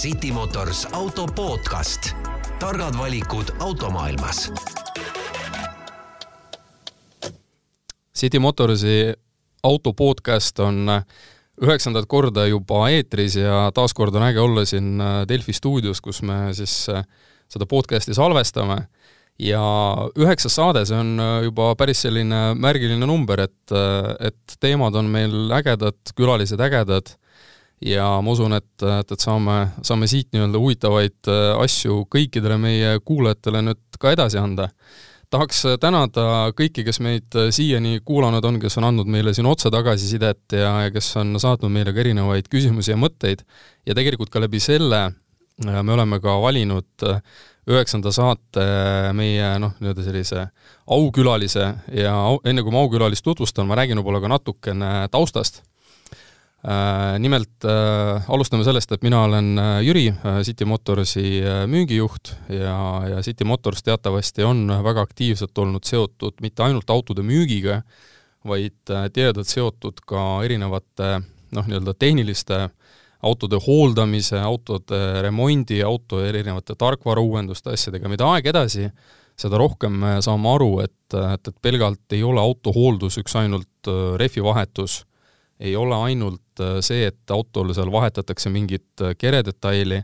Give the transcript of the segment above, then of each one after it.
City Motors auto podcast, targad valikud automaailmas. City Motorsi auto podcast on üheksandat korda juba eetris ja taaskord on äge olla siin Delfi stuudios, kus me siis seda podcasti salvestame. Ja üheksas saade, see on juba päris selline märgiline number, et, et teemad on meil ägedad, külalised ägedad ja ma usun, et, et, et saame, saame siit nii-öelda huvitavaid äh, asju kõikidele meie kuulajatele nüüd ka edasi anda. tahaks tänada kõiki, kes meid äh, siiani kuulanud on, kes on andnud meile siin otse tagasisidet ja, ja kes on saatnud meile ka erinevaid küsimusi ja mõtteid ja tegelikult ka läbi selle äh, me oleme ka valinud üheksanda saate meie noh, nii-öelda sellise aukülalise ja au, enne kui ma aukülalist tutvustan, ma räägin võib-olla ka natukene taustast nimelt äh, alustame sellest, et mina olen äh, Jüri, City Motorsi müügijuht ja, ja City Motors teatavasti on väga aktiivselt olnud seotud mitte ainult autode müügiga, vaid tihedalt seotud ka erinevate noh, nii-öelda tehniliste autode hooldamise, autode remondi, auto erinevate tarkvarauuenduste asjadega, mida aeg edasi, seda rohkem me saame aru, et, et, et pelgalt ei ole autohooldus üks ainult rehvivahetus ei ole ainult äh, see, et autole seal vahetatakse mingit äh, keredetaili,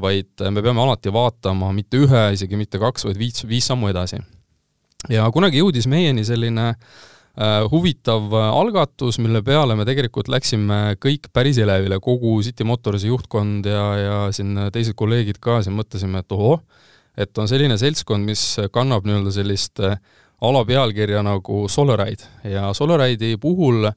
vaid äh, me peame alati vaatama mitte ühe, isegi mitte kaks, vaid viis, viis sammu edasi. ja kunagi jõudis meieni selline huvitav algatus, mille peale me tegelikult läksime kõik päris elevile, kogu City Motorsi juhtkond ja, ja siin teised kolleegid ka, siin mõtlesime, et ohoh, et on selline seltskond, mis kannab nii-öelda sellist alapealkirja nagu Solaride ja Solaride'i puhul äh,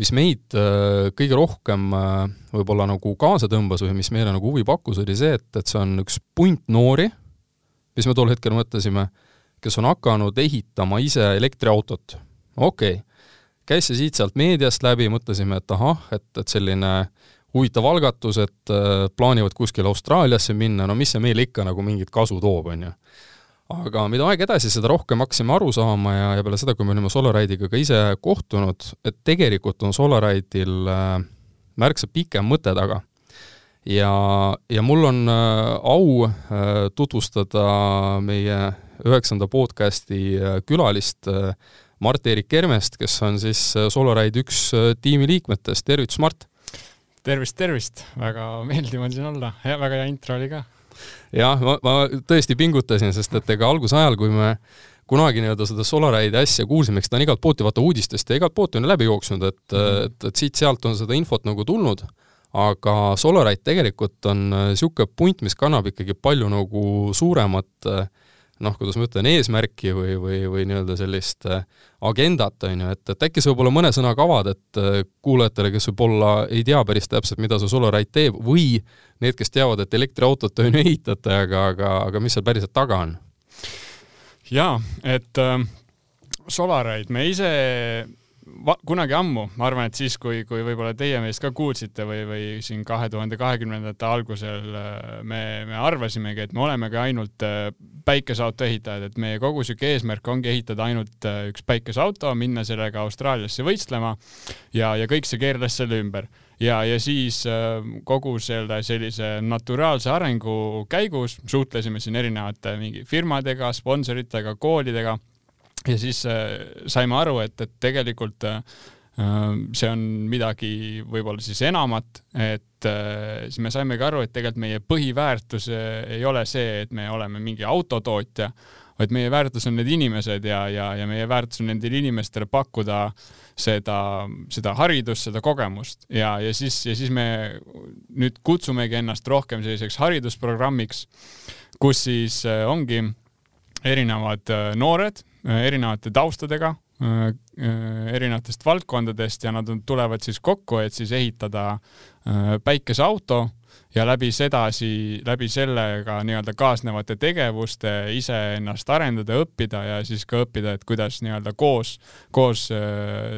mis meid äh, kõige rohkem äh, võib-olla nagu kaasa tõmbas või mis meile nagu huvi pakkus, oli see, et, et see on üks punt noori, mis me tol hetkel mõtlesime, kes on hakanud ehitama ise elektriautot. okei okay., käis see siit-sealt meediast läbi, mõtlesime, et ahah, et, et selline huvitav algatus, et äh, plaanivad kuskile Austraaliasse minna, no mis see meile ikka nagu mingit kasu toob, on ju aga mida aeg edasi, seda rohkem hakkasime aru saama ja, ja peale seda, kui me olime Solaride'iga ka ise kohtunud, et tegelikult on Solaride'il äh, märksa pikem mõte taga. ja, ja mul on äh, au äh, tutvustada meie üheksanda podcasti külalist Mart-Erik Kermest, kes on siis Solaride üks tiimi liikmetest, tervitus, Mart! tervist, tervist! väga meeldiv on siin olla ja väga hea intro oli ka jah, ma, ma tõesti pingutasin, sest et ega algusajal, kui me kunagi nii-öelda seda Solaride'i asja kuulsime, eks ta on igalt poolt ju vaata uudistest ja igalt poolt on läbi jooksnud, et mm, -hmm. et, et siit-sealt on seda infot nagu tulnud, aga Solaride tegelikult on niisugune punt, mis kannab ikkagi palju nagu suuremat äh, noh, kuidas ma ütlen, eesmärki või, või, või nii-öelda sellist äh, agendat, on ju, et, et äkki sa võib-olla mõne sõnaga avad, et äh, kuulajatele, kes võib-olla ei tea päris täpselt, mida see Solarite teeb, või need, kes teavad, et elektriautot on ju ehitate, aga, aga, aga mis seal päriselt taga on? jaa, et äh, Solarite, me ise va-, kunagi ammu, ma arvan, et siis, kui, kui võib-olla teie meist ka kuulsite või, või siin kahe tuhande kahekümnendate algusel äh, me, me arvasimegi, et me olemegi ainult äh, päikeseauto ehitajad, et meie kogu sihuke eesmärk ongi ehitada ainult äh, üks päikeseauto, minna sellega Austraaliasse võistlema ja, ja kõik see keerles selle ümber. Ja, ja siis kogu selle sellise naturaalse arengu käigus suhtlesime siin erinevate mingi firmadega, sponsoritega, koolidega ja siis äh, saime aru, et, et tegelikult äh, see on midagi võib-olla siis enamat, et äh, siis me saimegi aru, et tegelikult meie põhiväärtus ei ole see, et me oleme mingi autotootja, vaid meie väärtus on need inimesed ja, ja, ja meie väärtus on nendele inimestele pakkuda seda, seda haridust, seda kogemust. Ja, ja siis, ja siis me nüüd kutsumegi ennast rohkem selliseks haridusprogrammiks, kus siis ongi erinevad noored erinevate taustadega, äh, äh, erinevatest valdkondadest ja nad tulevad siis kokku, et siis ehitada päikeseauto ja läbi sedasi, läbi sellega nii-öelda kaasnevate tegevuste iseennast arendada, õppida ja siis ka õppida, et kuidas nii-öelda koos, koos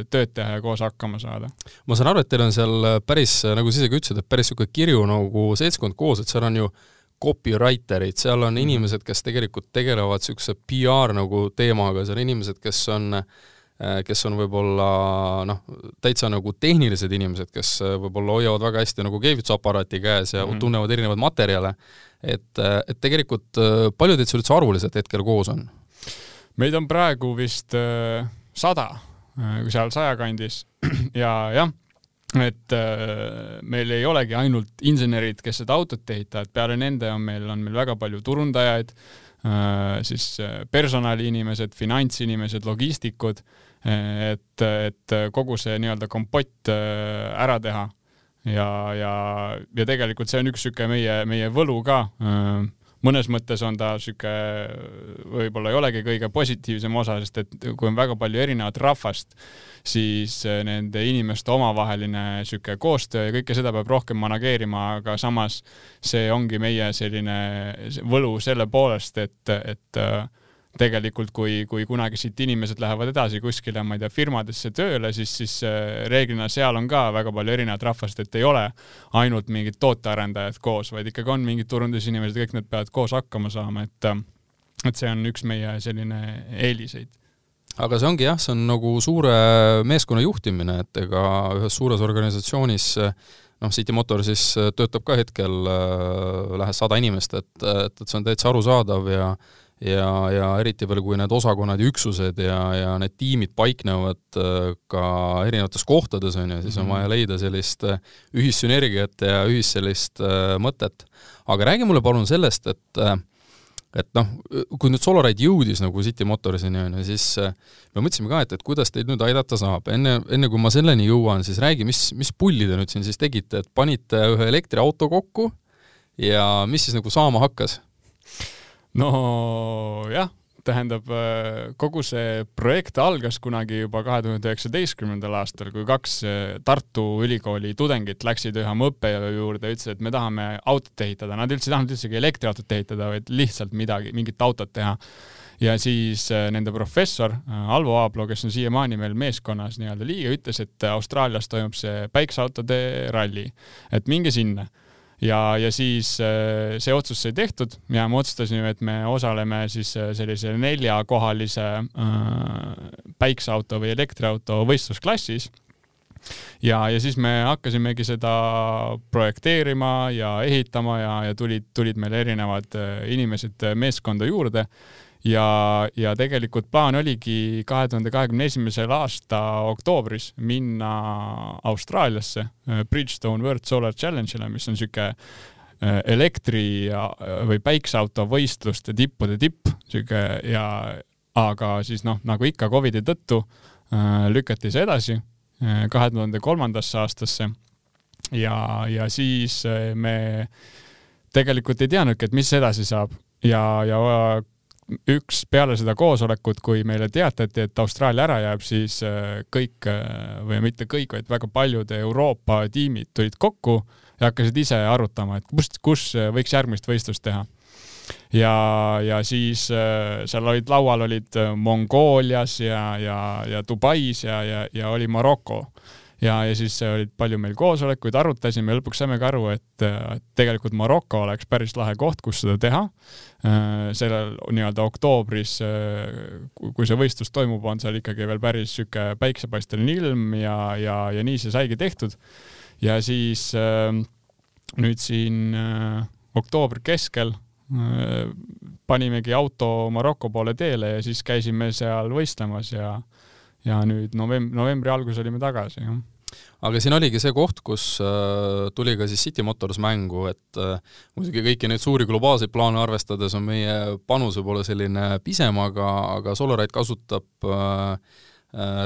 tööd teha ja koos hakkama saada. ma saan aru, et teil on seal päris, nagu sa isegi ütlesid, et päris niisugune kirju nagu seltskond koos, et seal on ju äh, copywriterid, seal on mhm. inimesed, kes tegelikult tegelevad niisuguse PR nagu teemaga, seal on inimesed, kes on kes on võib-olla noh, täitsa nagu tehnilised inimesed, kes võib-olla hoiavad väga hästi nagu keevitusaparaati käes ja mm -hmm. tunnevad erinevaid materjale, et, et tegelikult palju teid seal üldse arvuliselt hetkel koos on? meid on praegu vist sada, seal saja kandis ja jah et äh, meil ei olegi ainult insenerid, kes seda autot ehitavad, peale nende on meil, on meil väga palju turundajaid äh,, siis äh, personaliinimesed, finantsinimesed, logistikud, et, et kogu see nii-öelda kompott äh, ära teha. ja, ja, ja tegelikult see on üks niisugune meie, meie võlu ka äh, mõnes mõttes on ta sihuke, võib-olla ei olegi kõige positiivsem osa, sest et kui on väga palju erinevat rahvast, siis eh, nende inimeste omavaheline sihuke koostöö ja kõike seda peab rohkem manageerima, aga samas see ongi meie selline võlu selle poolest, et, et tegelikult kui, kui kunagi siit inimesed lähevad edasi kuskile, ma ei tea, firmadesse tööle, siis, siis äh, reeglina seal on ka väga palju erinevat rahvast, et ei ole ainult mingid tootearendajad koos, vaid ikkagi on mingid turundusinimesed, kõik need peavad koos hakkama saama, et et see on üks meie selline eeliseid. Aga see ongi jah, see on nagu suure meeskonna juhtimine, et ega ühes suures organisatsioonis noh, City Motor siis töötab ka hetkel äh, lähes sada inimest, et, et, et see on täitsa arusaadav ja ja, ja eriti veel, kui need osakonnad ja üksused ja, ja need tiimid paiknevad äh, ka erinevates kohtades, on ju, siis on -hmm. vaja leida sellist äh, ühissünergiat ja ühist sellist äh, mõtet. aga räägi mulle palun sellest, et et noh, kui nüüd Solaride jõudis nagu City Motorsini, on ju, siis me mõtlesime ka, et, et kuidas teid nüüd aidata saab. enne, enne kui ma selleni jõuan, siis räägi, mis, mis pulli te nüüd siin siis tegite, et panite ühe elektriauto kokku ja mis siis nagu saama hakkas? Nojah, tähendab äh, kogu see projekt algas kunagi juba kahe tuhande üheksateistkümnendal aastal, kui kaks äh, Tartu Ülikooli tudengit läksid ühe mu õppejõu juurde ja ütlesid, et me tahame autot ehitada. Nad üldse ei tahtnud üldsegi elektriautot ehitada, vaid lihtsalt midagi, mingit autot teha. ja siis äh, nende professor Alvo Aablo, kes on siiamaani meil meeskonnas nii-öelda liige, ütles, et Austraalias toimub see päikseautode ralli, et minge sinna ja, ja siis äh, see otsus sai tehtud ja me otsustasime, et me osaleme siis äh, sellise neljakohalise äh, päikseauto või elektriauto võistlusklassis. Ja, ja siis me hakkasimegi seda projekteerima ja ehitama ja, ja tulid, tulid meil erinevad inimesed meeskonda juurde ja, ja tegelikult plaan oligi kahe tuhande kahekümne esimesel aasta oktoobris minna Austraaliasse äh, Bridgestone World Solar Challenge'ile, mis on sihuke äh, elektri või päikseauto võistluste tippude tipp, sihuke ja aga siis noh, nagu ikka Covidi tõttu äh, lükati see edasi kahe tuhande kolmandasse aastasse. Ja, ja siis me tegelikult ei teadnudki, et mis edasi saab. Ja, ja üks peale seda koosolekut, kui meile teatati, et Austraalia ära jääb, siis äh, kõik äh, või mitte kõik, vaid väga paljud Euroopa tiimid tulid kokku ja hakkasid ise arutama, et kust, kus võiks järgmist võistlust teha. ja, ja siis äh, seal olid laual olid Mongoolias ja, ja, ja Dubais ja, ja, ja oli Maroko ja, ja siis olid palju meil koosolekuid, arutasime ja lõpuks saimegi aru, et tegelikult Maroko oleks päris lahe koht, kus seda teha. Äh, sellel nii-öelda oktoobris, äh, kui see võistlus toimub, on seal ikkagi veel päris sihuke päiksepaisteline ilm ja, ja, ja nii see saigi tehtud. ja siis äh, nüüd siin oktoobri keskel panimegi auto Maroko poole teele ja siis käisime seal võistlemas ja ja nüüd novemb-, novembri alguses olime tagasi, jah aga siin oligi see koht, kus äh, tuli ka siis City Motors mängu, et äh, muidugi kõiki neid suuri globaalseid plaane arvestades on meie panus võib-olla selline pisem, aga, aga Solarite kasutab äh,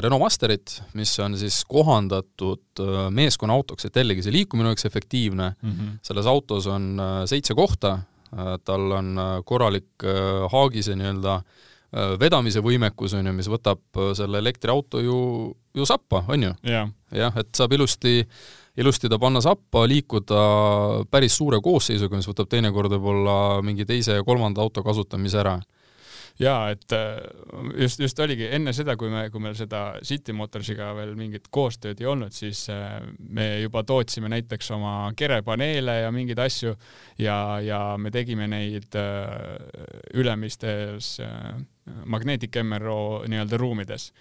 Renault Masterit, mis on siis kohandatud meeskonnaautoks, et jällegi see liikumine oleks efektiivne mm, -hmm. selles autos on seitse kohta tal on korralik haagise nii-öelda Äh, vedamise võimekus, on ju, mis võtab äh, selle elektriauto ju, ju sappa, on ju yeah.? jah, et saab ilusti, ilusti ta panna sappa, liikuda päris suure koosseisuga, mis võtab teinekord võib-olla mingi teise ja kolmanda auto kasutamise ära ja et äh, just, just oligi enne seda, kui me, kui meil seda City Motorsiga veel mingit koostööd ei olnud, siis äh, me juba tootsime näiteks oma kerepaneele ja mingeid asju ja, ja me tegime neid äh, ülemistes Magnetic MRO nii-öelda ruumides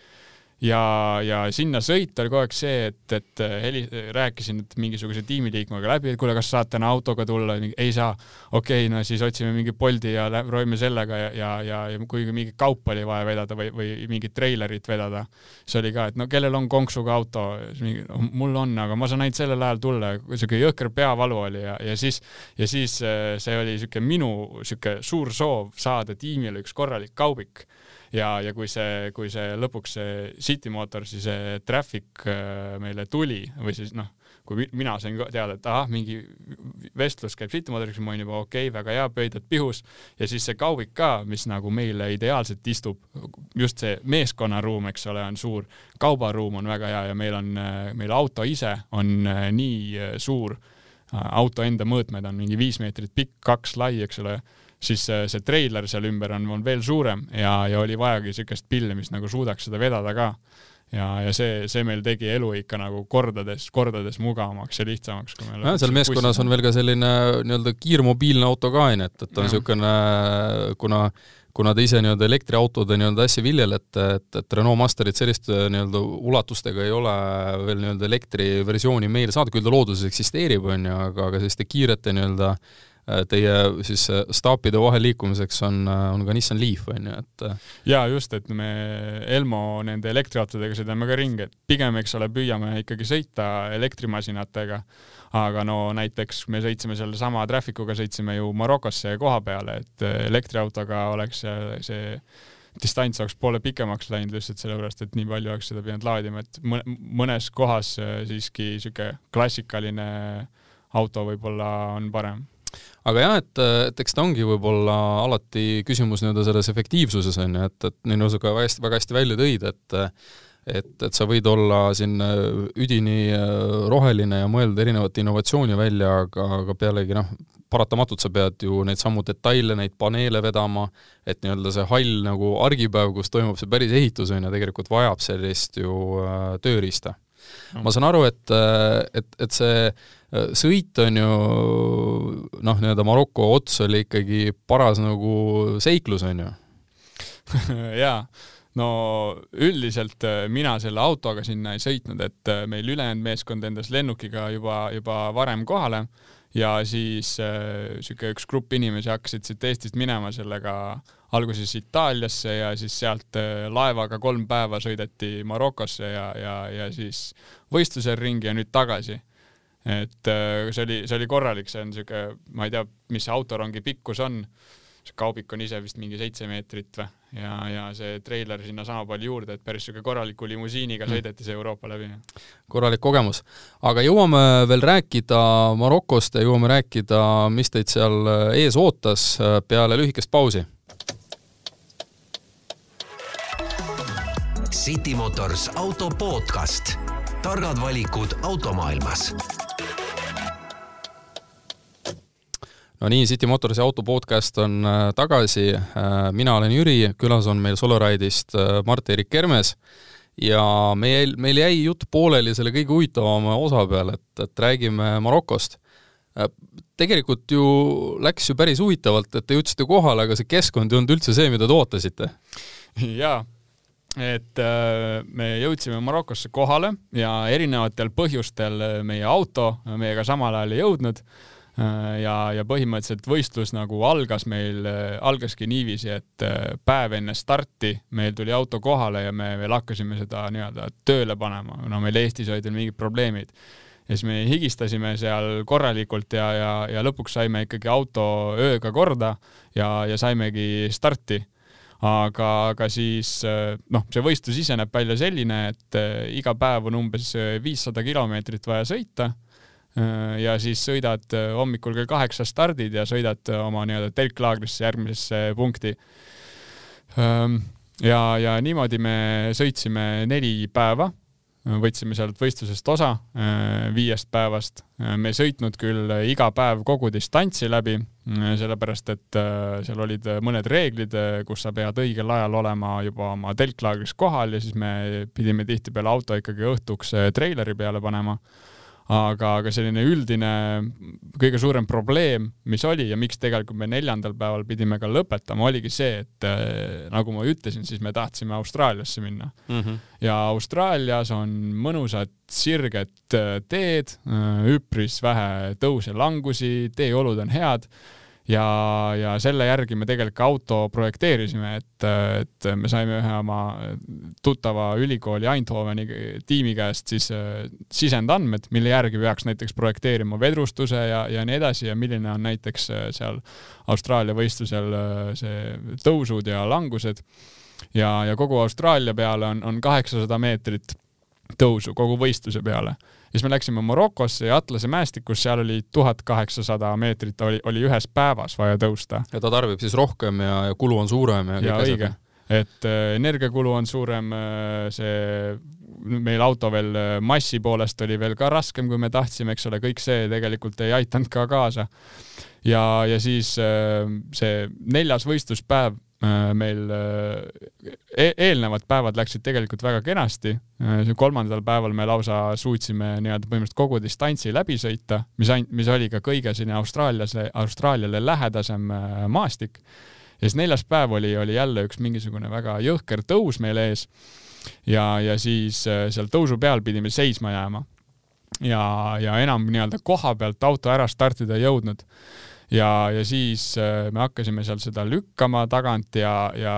ja, ja sinna sõit oli kogu aeg see, et, et heli-, rääkisin et mingisuguse tiimiliikmega läbi, et kuule, kas saad täna autoga tulla, ei saa. okei okay,, no siis otsime mingi Bolti ja proovime sellega ja, ja, ja, ja kui mingit kaupa oli vaja vedada või, või mingit treilerit vedada, siis oli ka, et no kellel on konksuga auto, mul on, aga ma saan ainult sellel ajal tulla, siuke jõhker peavalu oli ja, ja siis, ja siis äh, see oli siuke minu siuke suur soov saada tiimile üks korralik kaubik ja, ja kui see, kui see lõpuks see City Motorsi see traffic äh, meile tuli või siis noh, kui mina sain teada, et ahah, mingi vestlus käib City Motorsiga, ma olin juba okei okay,, väga hea, pöidlad pihus. Ja siis see kaubik ka, mis nagu meile ideaalselt istub, just see meeskonnaruum, eks ole, on suur, kaubaruum on väga hea ja meil on, meil auto ise on äh, nii äh, suur, auto enda mõõtmed on mingi viis meetrit pikk, kaks lai, eks ole siis see, see treiler seal ümber on, on veel suurem ja, ja oli vajagi niisugust pilli, mis nagu suudaks seda vedada ka. ja, ja see, see meil tegi elu ikka nagu kordades, kordades mugavamaks ja lihtsamaks, kui meil jah, seal meeskonnas on veel ka selline nii-öelda kiirmobiilne auto ka, onju, et, et on niisugune, kuna kuna te ise nii-öelda elektriautode nii-öelda asja viljelete, et, et Renault Masterit selliste nii-öelda ulatustega ei ole veel nii-öelda elektriversiooni meil saada, küll ta looduses eksisteerib, on ju, aga, aga selliste kiirete nii-öelda äh, Äh, teie siis äh, staapide vahel liikumiseks on, äh, on ka Nissan Leaf, on ju, et jaa, just, et me Elmo nende elektriautodega sõidame ka ringi, et pigem, eks ole, püüame ikkagi sõita elektrimasinatega, aga no näiteks me sõitsime sellesama Traffic uga, sõitsime ju Marokosse koha peale, et elektriautoga oleks see distants oleks poole pikemaks läinud lihtsalt sellepärast, et nii palju oleks seda pidanud laadima, et mõnes kohas siiski niisugune klassikaline auto võib-olla on parem aga jah, et, et eks ta ongi võib-olla alati küsimus nii-öelda selles efektiivsuses, on ju, et, et nii nagu sa ka hästi, väga hästi välja tõid, et et, et sa võid olla siin üdini roheline ja mõelda erinevat innovatsiooni välja, aga, aga pealegi noh, paratamatult sa pead ju neid samu detaile, neid paneele vedama, et nii-öelda see hall nagu argipäev, kus toimub see päris ehitus, on ju, tegelikult vajab sellist ju äh, tööriista. Ma saan aru, et, et, et see sõit on ju noh, nii-öelda Maroko ots oli ikkagi paras nagu seiklus, on ju. Jaa, no üldiselt äh, mina selle autoga sinna ei sõitnud, et äh, meil ülejäänud meeskond endas lennukiga juba, juba varem kohale ja siis niisugune äh, üks grupp inimesi hakkasid siit Eestist minema sellega alguses Itaaliasse ja siis sealt äh, laevaga kolm päeva sõideti Marokosse ja, ja, ja siis võistlusel ringi ja nüüd tagasi. et äh, see oli, see oli korralik, see on niisugune, ma ei tea, mis see autorongi pikkus on, see kaubik on ise vist mingi seitse meetrit või, ja, ja see treiler sinna sama palju juurde, et päris niisugune korraliku limusiiniga mm. sõideti see Euroopa läbi. korralik kogemus. aga jõuame veel rääkida Marokost ja jõuame rääkida, mis teid seal ees ootas peale lühikest pausi City Motors auto podcast. targad valikud automaailmas. No nii, City Motorsi auto podcast on äh, tagasi. Äh, mina olen Jüri, külas on meil Solaride'ist äh, Mart-Erik Kermes ja meil, meil jäi jutt pooleli selle kõige huvitavama osa peale, et, et räägime Marokost tegelikult ju läks ju päris huvitavalt, et te jõudsite kohale, aga see keskkond ei olnud üldse see, mida te ootasite. jaa, et me jõudsime Marokosse kohale ja erinevatel põhjustel meie auto meiega samal ajal ei jõudnud. Äh, ja, ja põhimõtteliselt võistlus nagu algas meil, äh, algaski niiviisi, et päev enne starti meil tuli auto kohale ja me veel hakkasime seda nii-öelda tööle panema, kuna meil Eestis olid veel mingid probleemid. Ja siis me higistasime seal korralikult ja, ja, ja lõpuks saime ikkagi auto ööga korda ja, ja saimegi starti. Aga, aga siis äh, noh, see võistlus ise näeb välja selline, et äh, iga päev on umbes äh, viissada kilomeetrit vaja sõita ja siis sõidad hommikul kell kaheksa stardid ja sõidad oma nii-öelda telklaagrisse järgmisesse punkti. Ähm, ja, ja niimoodi me sõitsime neli päeva võtsime sealt võistlusest osa äh, viiest päevast. Äh, me ei sõitnud küll iga päev kogu distantsi läbi, äh, sellepärast et seal olid mõned reeglid, kus sa pead õigel ajal olema juba oma telklaagris kohal ja siis me pidime tihtipeale auto ikkagi õhtuks treileri peale panema. Aga, aga selline üldine kõige suurem probleem, mis oli ja miks tegelikult me neljandal päeval pidime ka lõpetama, oligi see, et äh, nagu ma ütlesin, siis me tahtsime Austraaliasse minna mm. -hmm. ja Austraalias on mõnusad sirged äh, teed, äh, üpris vähe tõuse, langusi, teeolud on head ja, ja selle järgi me tegelikult auto projekteerisime, et, et me saime ühe oma tuttava ülikooli Eindhoveni tiimi käest siis äh, sisendandmed, mille järgi peaks näiteks projekteerima vedrustuse ja, ja nii edasi ja milline on näiteks äh, seal Austraalia võistlusel äh, see tõusud ja langused. ja, ja kogu Austraalia peale on, on kaheksasada meetrit tõusu kogu võistluse peale siis me läksime Marokosse ja Atlase mäestikus, seal oli tuhat kaheksasada meetrit oli, oli ühes päevas vaja tõusta. ja ta tarbib siis rohkem ja, ja kulu on suurem ja kõik ja, asjad. et äh, energiakulu on suurem äh,, see meil auto veel äh, massi poolest oli veel ka raskem, kui me tahtsime, eks ole, kõik see tegelikult ei aidanud ka kaasa. ja, ja siis äh, see neljas võistluspäev meil äh, e eelnevad päevad läksid tegelikult väga kenasti. Äh, kolmandal päeval me lausa suutsime nii-öelda põhimõtteliselt kogu distantsi läbi sõita, mis ainult, mis oli ka kõige selline Austraaliase, Austraaliale lähedasem maastik. ja siis neljas päev oli, oli jälle üks mingisugune väga jõhker tõus meil ees. ja, ja siis seal tõusu peal pidime seisma jääma. ja, ja enam nii-öelda koha pealt auto ära startida ei jõudnud ja, ja siis äh, me hakkasime seal seda lükkama tagant ja, ja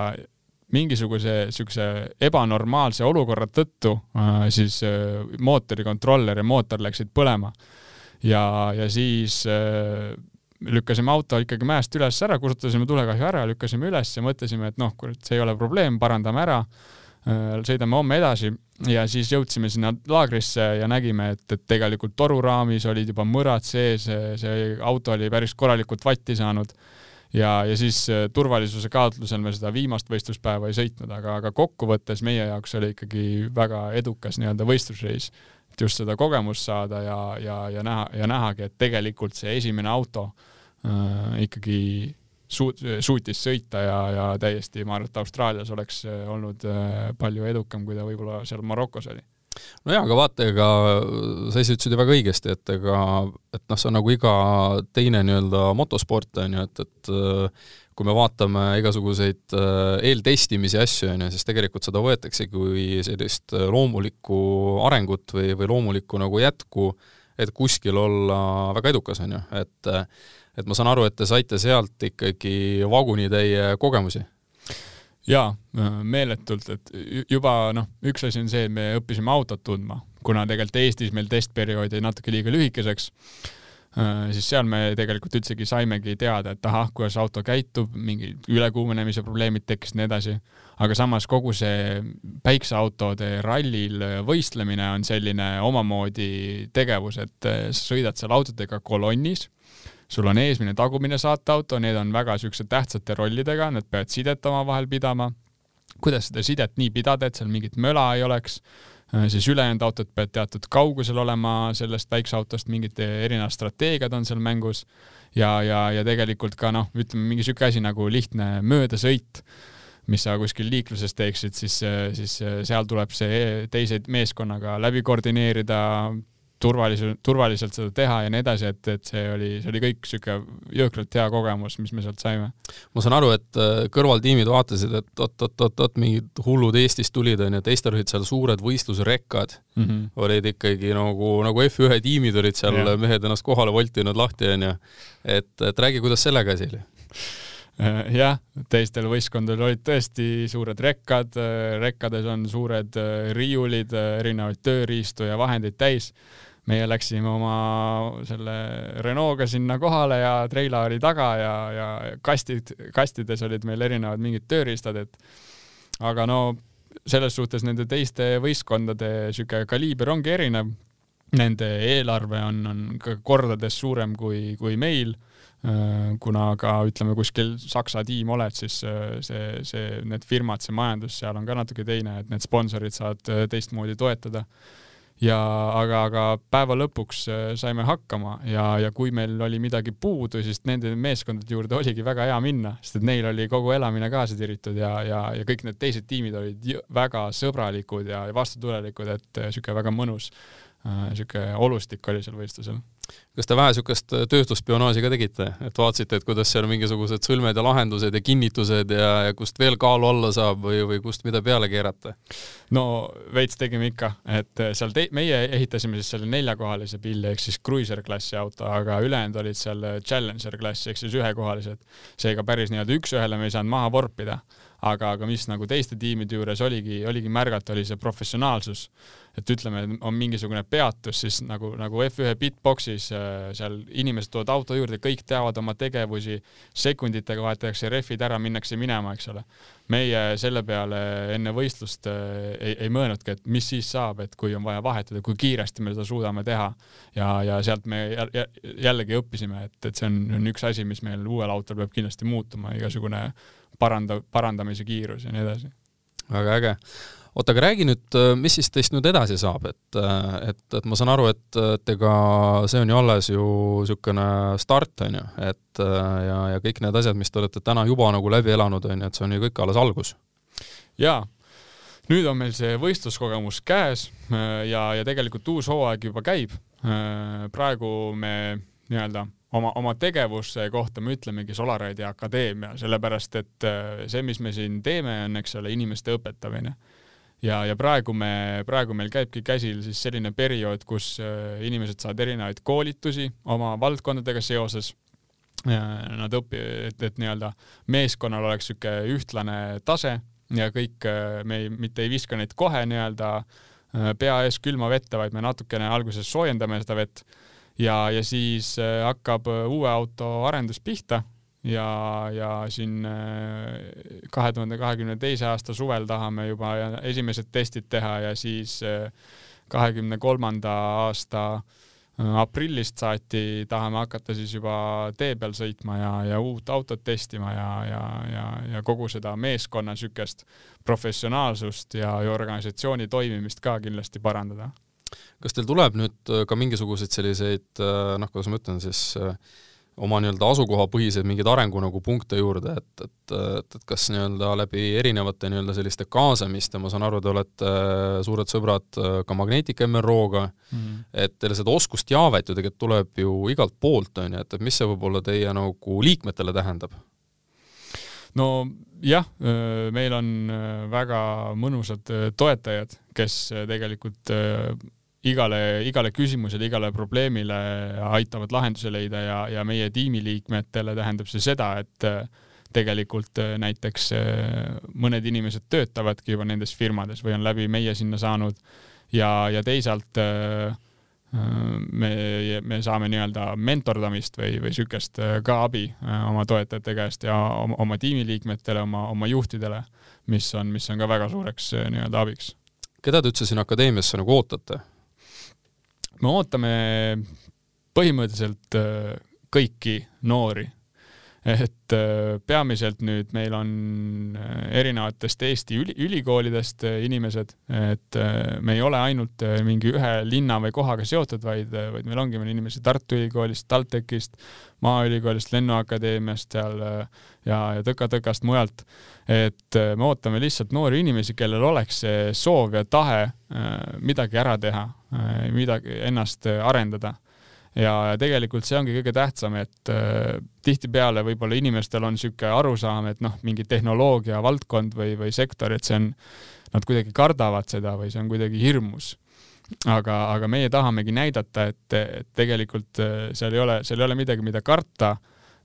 mingisuguse siukse ebanormaalse olukorra tõttu äh, siis äh, mootori kontroller ja mootor läksid põlema. ja, ja siis lükkasime auto ikkagi mäest üles ära, kustutasime tulekahju ära, lükkasime üles ja mõtlesime, et noh, kurat, see ei ole probleem, parandame ära sõidame homme edasi ja siis jõudsime sinna laagrisse ja nägime, et, et tegelikult toruraamis olid juba mõrad sees, see auto oli päris korralikult vatti saanud. ja, ja siis äh, turvalisuse kaalutlusel me seda viimast võistluspäeva ei sõitnud, aga, aga kokkuvõttes meie jaoks oli ikkagi väga edukas nii-öelda võistlusreis, et just seda kogemust saada ja, ja, ja näha ja nähagi, et tegelikult see esimene auto äh, ikkagi suut-, suutis sõita ja, ja täiesti, ma arvan, et Austraalias oleks äh, olnud äh, palju edukam, kui ta võib-olla seal Marokos oli. No jaa, aga vaata, ega sa ise ütlesid ju väga õigesti, et ega, et noh, see on nagu iga teine nii-öelda motosport, on ju, et, et äh, kui me vaatame igasuguseid eeltestimisi asju, on ju, siis tegelikult seda võetakse kui sellist loomulikku arengut või, või loomulikku nagu jätku, et kuskil olla väga edukas, on ju, et et ma saan aru, et te saite sealt ikkagi vagunitäie kogemusi? jaa, meeletult, et juba noh, üks asi on see, et me õppisime autot tundma, kuna tegelikult Eestis meil testperiood jäi natuke liiga lühikeseks, siis seal me tegelikult üldsegi saimegi teada, et ahah, kuidas auto käitub, mingid ülekuumenemise probleemid tekkisid, nii edasi. aga samas kogu see päikseautode rallil võistlemine on selline omamoodi tegevus, et sa sõidad seal autodega kolonnis sul on eesmine, tagumine saateauto, need on väga siuksed tähtsate rollidega, nad peavad sidet omavahel pidama. kuidas seda sidet nii pidada, et seal mingit möla ei oleks, äh, siis ülejäänud autod peavad teatud kaugusel olema sellest väikseautost, mingid erinevad strateegiad on seal mängus ja, ja, ja tegelikult ka noh, ütleme mingi siuke asi nagu lihtne möödasõit mis sa kuskil liikluses teeksid, siis, siis seal tuleb see teise meeskonnaga läbi koordineerida, turvaliselt, turvaliselt seda teha ja nii edasi, et, et see oli, see oli kõik niisugune jõhkralt hea kogemus, mis me sealt saime. ma saan aru, et äh, kõrvaltiimid vaatasid, et oot-oot-oot-oot, mingid hullud Eestist tulid, onju, teistel olid seal suured võistlusrekkad mm, -hmm. olid ikkagi nagu, nagu F1 tiimid olid seal, mehed ennast kohale voltinud lahti, onju. et, et räägi, kuidas sellega asi oli jah, teistel võistkondadel olid tõesti suured rekkad, äh, rekkades on suured riiulid, erinevaid tööriistu ja vahendeid täis meie läksime oma selle Renault'ga sinna kohale ja treila oli taga ja, ja kastid, kastides olid meil erinevad mingid tööriistad, et aga no selles suhtes nende teiste võistkondade sihuke kaliiber ongi erinev. Nende eelarve on, on kordades suurem kui, kui meil kuna ka ütleme, kuskil Saksa tiim oled, siis see, see, need firmad, see majandus seal on ka natuke teine, et need sponsorid saavad teistmoodi toetada. Ja aga, aga päeva lõpuks äh, saime hakkama ja, ja kui meil oli midagi puudu, siis nende meeskondade juurde oligi väga hea minna, sest et neil oli kogu elamine kaasa tiritud ja, ja, ja kõik need teised tiimid olid väga sõbralikud ja vastutulelikud, et äh, sihuke väga mõnus niisugune olustik oli seal võistlusel kas te vähe niisugust tööstusspionaaži ka tegite, et vaatasite, et kuidas seal mingisugused sõlmed ja lahendused ja kinnitused ja, ja kust veel kaalu alla saab või, või kust mida peale keerata? no veits tegime ikka, et seal te-, meie ehitasime siis selle neljakohalise pilli ehk siis cruiser klassi auto, aga ülejäänud olid seal challenger klassi ehk siis ühekohalised. seega päris nii-öelda üks-ühele me ei saanud maha vorpida aga, aga mis nagu teiste tiimide juures oligi, oligi märgata, oli see professionaalsus. et ütleme, on mingisugune peatus, siis nagu, nagu F1 bitbox'is äh, seal inimesed tulevad auto juurde, kõik teavad oma tegevusi, sekunditega vahetatakse rehvid ära, minnakse minema, eks ole. meie selle peale enne võistlust äh, ei, ei mõelnudki, et mis siis saab, et kui on vaja vahetada, kui kiiresti me seda suudame teha. ja, ja sealt me jällegi õppisime, et, et see on, on üks asi, mis meil uuel autol peab kindlasti muutuma, igasugune paranda-, parandamise kiirus ja nii edasi. väga äge. Oota, aga räägi nüüd, mis siis teist nüüd edasi saab, et, et, et ma saan aru, et, et ega see on ju alles ju niisugune start, on ju, et ja, ja kõik need asjad, mis te olete täna juba nagu läbi elanud, on ju, et see on ju kõik alles algus. jaa, nüüd on meil see võistluskogemus käes ja, ja tegelikult uus hooaeg juba käib. praegu me nii-öelda oma, oma tegevuse kohta me ütlemegi Solaride'i akadeemia, sellepärast et äh, see, mis me siin teeme, on, eks ole, inimeste õpetamine. Ja, ja praegu me, praegu meil käibki käsil siis selline periood, kus äh, inimesed saavad erinevaid koolitusi oma valdkondadega seoses. Nad õpi-, et, et nii-öelda meeskonnal oleks niisugune ühtlane tase ja kõik, äh, me ei, mitte ei viska neid kohe nii-öelda pea ees külma vette, vaid me natukene alguses soojendame seda vett ja, ja siis äh, hakkab äh, uue auto arendus pihta ja, ja siin äh, kahe tuhande kahekümne teise aasta suvel tahame juba esimesed testid teha ja siis kahekümne kolmanda aasta aprillist saati tahame hakata siis juba tee peal sõitma ja, ja uut autot testima ja, ja, ja, ja kogu seda meeskonna niisugust professionaalsust ja, ja organisatsiooni toimimist ka kindlasti parandada. Kas teil tuleb nüüd äh, ka mingisuguseid selliseid äh, noh, kuidas ma ütlen siis, äh, oma nii-öelda asukohapõhiseid mingeid arengu nagu punkte juurde, et, et, et, et kas nii-öelda läbi erinevate nii-öelda selliste kaasamiste, ma saan aru, te olete suured sõbrad ka Magnetic MRO-ga mm, -hmm. et teile seda oskusteavet ju tegelikult tuleb ju igalt poolt, on ju, et, et mis see võib-olla teie nagu liikmetele tähendab? no jah, meil on väga mõnusad toetajad, kes tegelikult igale, igale küsimusele, igale probleemile aitavad lahenduse leida ja, ja meie tiimiliikmetele tähendab see seda, et äh, tegelikult äh, näiteks äh, mõned inimesed töötavadki juba nendes firmades või on läbi meie sinna saanud ja, ja teisalt me, me saame nii-öelda mentordamist või, või niisugust ka abi oma toetajate käest ja oma, oma tiimiliikmetele, oma, oma juhtidele, mis on, mis on ka väga suureks nii-öelda abiks. keda te üldse sinna akadeemiasse nagu ootate? Me ootame põhimõtteliselt äh, kõiki noori. et äh, peamiselt nüüd meil on äh, erinevatest Eesti üli, ülikoolidest inimesed, et me ei ole ainult mingi ühe linna või kohaga seotud, vaid, vaid meil ongi meil inimesi Tartu Ülikoolist, TalTechist, Maaülikoolist, Lennuakadeemiast seal ja, ja tõka-tõkast mujalt. et me ootame lihtsalt noori inimesi, kellel oleks see soov ja tahe midagi ära teha midagi, ennast äh, arendada. ja tegelikult see ongi kõige tähtsam, et äh, tihtipeale võib-olla inimestel on niisugune arusaam, et noh, mingi tehnoloogia valdkond või, või sektor, et see on, nad kuidagi kardavad seda või see on kuidagi hirmus aga, aga meie tahamegi näidata, et, et tegelikult seal ei ole, seal ei ole midagi, mida karta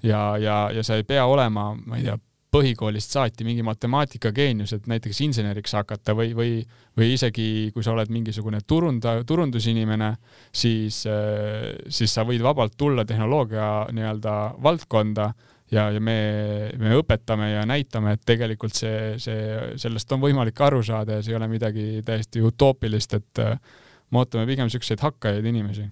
ja, ja, ja sa ei pea olema, ma ei tea, põhikoolist saati mingi matemaatikageenius, et näiteks inseneriks hakata või, või, või isegi kui sa oled mingisugune turunda, turundusinimene, siis, äh, siis sa võid vabalt tulla tehnoloogia nii-öelda valdkonda ja, ja me, me õpetame ja näitame, et tegelikult see, see, sellest on võimalik aru saada ja see ei ole midagi täiesti utoopilist, et äh, me ootame pigem niisuguseid hakkajaid inimesi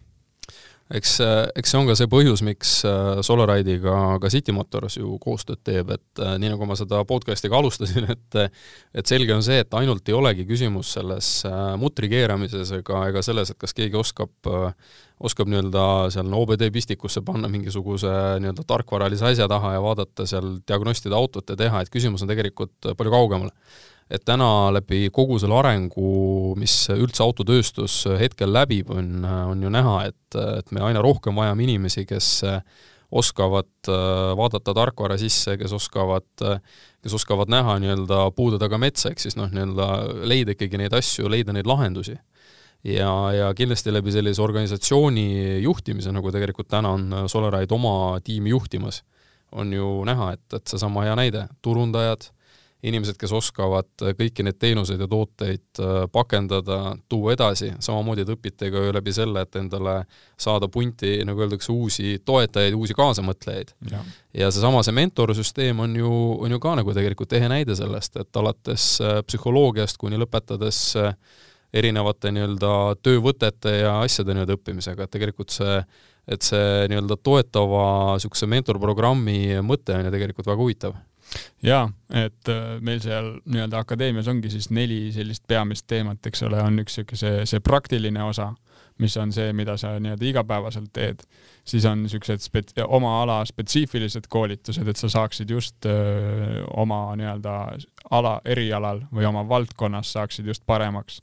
eks, eks see on ka see põhjus, miks äh, Solaride'iga ka City Motors ju koostööd teeb, et äh, nii nagu ma seda podcast'i ka alustasin, et et selge on see, et ainult ei olegi küsimus selles mutri keeramises ega, ega selles, et kas keegi oskab oskab nii-öelda seal OBD pistikusse panna mingisuguse nii-öelda tarkvaralise asja taha ja vaadata seal, diagnostida autot ja teha, et küsimus on tegelikult palju kaugemal et täna läbi kogu selle arengu, mis üldse autotööstus hetkel läbib, on, on ju näha, et, et me aina rohkem vajame inimesi, kes oskavad vaadata tarkvara sisse, kes oskavad, kes oskavad näha nii-öelda puude taga metsa, ehk siis noh, nii-öelda leida ikkagi neid asju, leida neid lahendusi. Ja, ja kindlasti läbi sellise organisatsiooni juhtimise, nagu tegelikult täna on Solaride oma tiimi juhtimas, on ju näha, et, et seesama hea näide, turundajad, inimesed, kes oskavad kõiki neid teenuseid ja tooteid äh, pakendada, tuua edasi, samamoodi te õpite ka ju läbi selle, et endale saada punti, nagu öeldakse, uusi toetajaid, uusi kaasamõtlejaid. ja, ja seesama, see mentorsüsteem on ju, on ju ka nagu tegelikult ehe näide sellest, et alates äh, psühholoogiast kuni lõpetades äh, erinevate nii-öelda töövõtete ja asjade nii-öelda õppimisega, et tegelikult see, et see nii-öelda toetava niisuguse mentorprogrammi mõte on ju tegelikult väga huvitav jaa, et äh, meil seal nii-öelda akadeemias ongi siis neli sellist peamist teemat, eks ole, on üks niisugune see, see praktiline osa, mis on see, mida sa nii-öelda igapäevaselt teed, siis on niisugused spet-, oma ala spetsiifilised koolitused, et sa saaksid just öö, äh, oma nii-öelda ala, erialal või oma valdkonnas saaksid just paremaks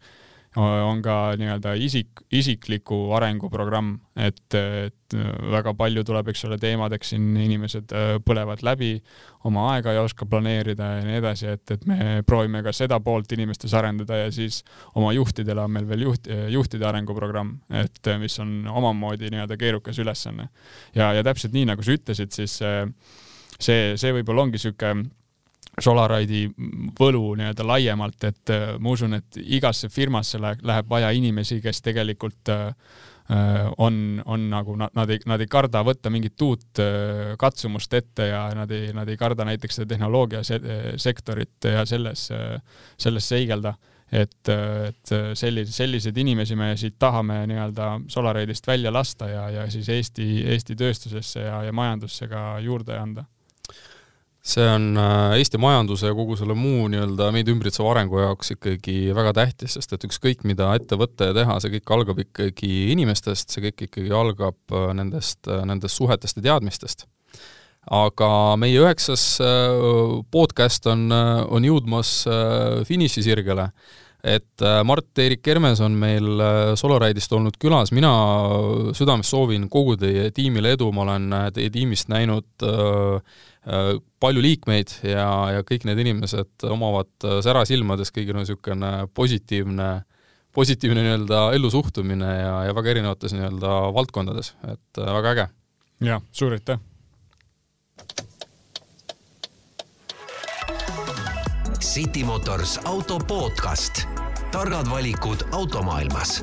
on ka nii-öelda isik, isikliku arengu programm, et, et väga palju tuleb, eks ole, teemadeks siin inimesed äh, põlevad läbi, oma aega ei oska planeerida ja nii edasi, et, et me proovime ka seda poolt inimestes arendada ja siis oma juhtidele on meil veel juht, juhtide arenguprogramm, et mis on omamoodi nii-öelda keerukas ülesanne. ja, ja täpselt nii, nagu sa ütlesid, siis see, see võib-olla ongi niisugune Solaride'i võlu nii-öelda laiemalt, et äh, ma usun, et igasse firmasse läheb vaja inimesi, kes tegelikult äh, äh, on, on nagu nad, nad ei, nad ei karda võtta mingit uut katsumust ette ja nad ei, nad ei karda näiteks seda tehnoloogiasektorit ja selles, selles seigelda. et, et sellise, selliseid inimesi me siit tahame nii-öelda Solaride'ist välja lasta ja, ja siis Eesti, Eesti tööstusesse ja, ja majandusse ka juurde anda see on äh, Eesti majanduse ja kogu selle muu nii-öelda meid ümbritseva arengu jaoks ikkagi väga tähtis, sest et ükskõik, mida ette võtta ja teha, see kõik algab ikkagi inimestest, see kõik ikkagi algab äh, nendest, äh, nendest suhetest ja teadmistest. aga meie üheksas podcast on, on jõudmas finišisirgele et Mart-Erik Hermes on meil Solaride'ist olnud külas, mina südamest soovin kogu teie tiimile edu, ma olen teie tiimist näinud Äh, palju liikmeid ja, ja kõik need inimesed omavad äh, sära silmades, kõigil on niisugune positiivne, positiivne nii-öelda ellusuhtumine ja, ja väga erinevates nii-öelda valdkondades, et äh, väga äge. jah, suur aitäh! City Motors auto podcast, targad valikud automaailmas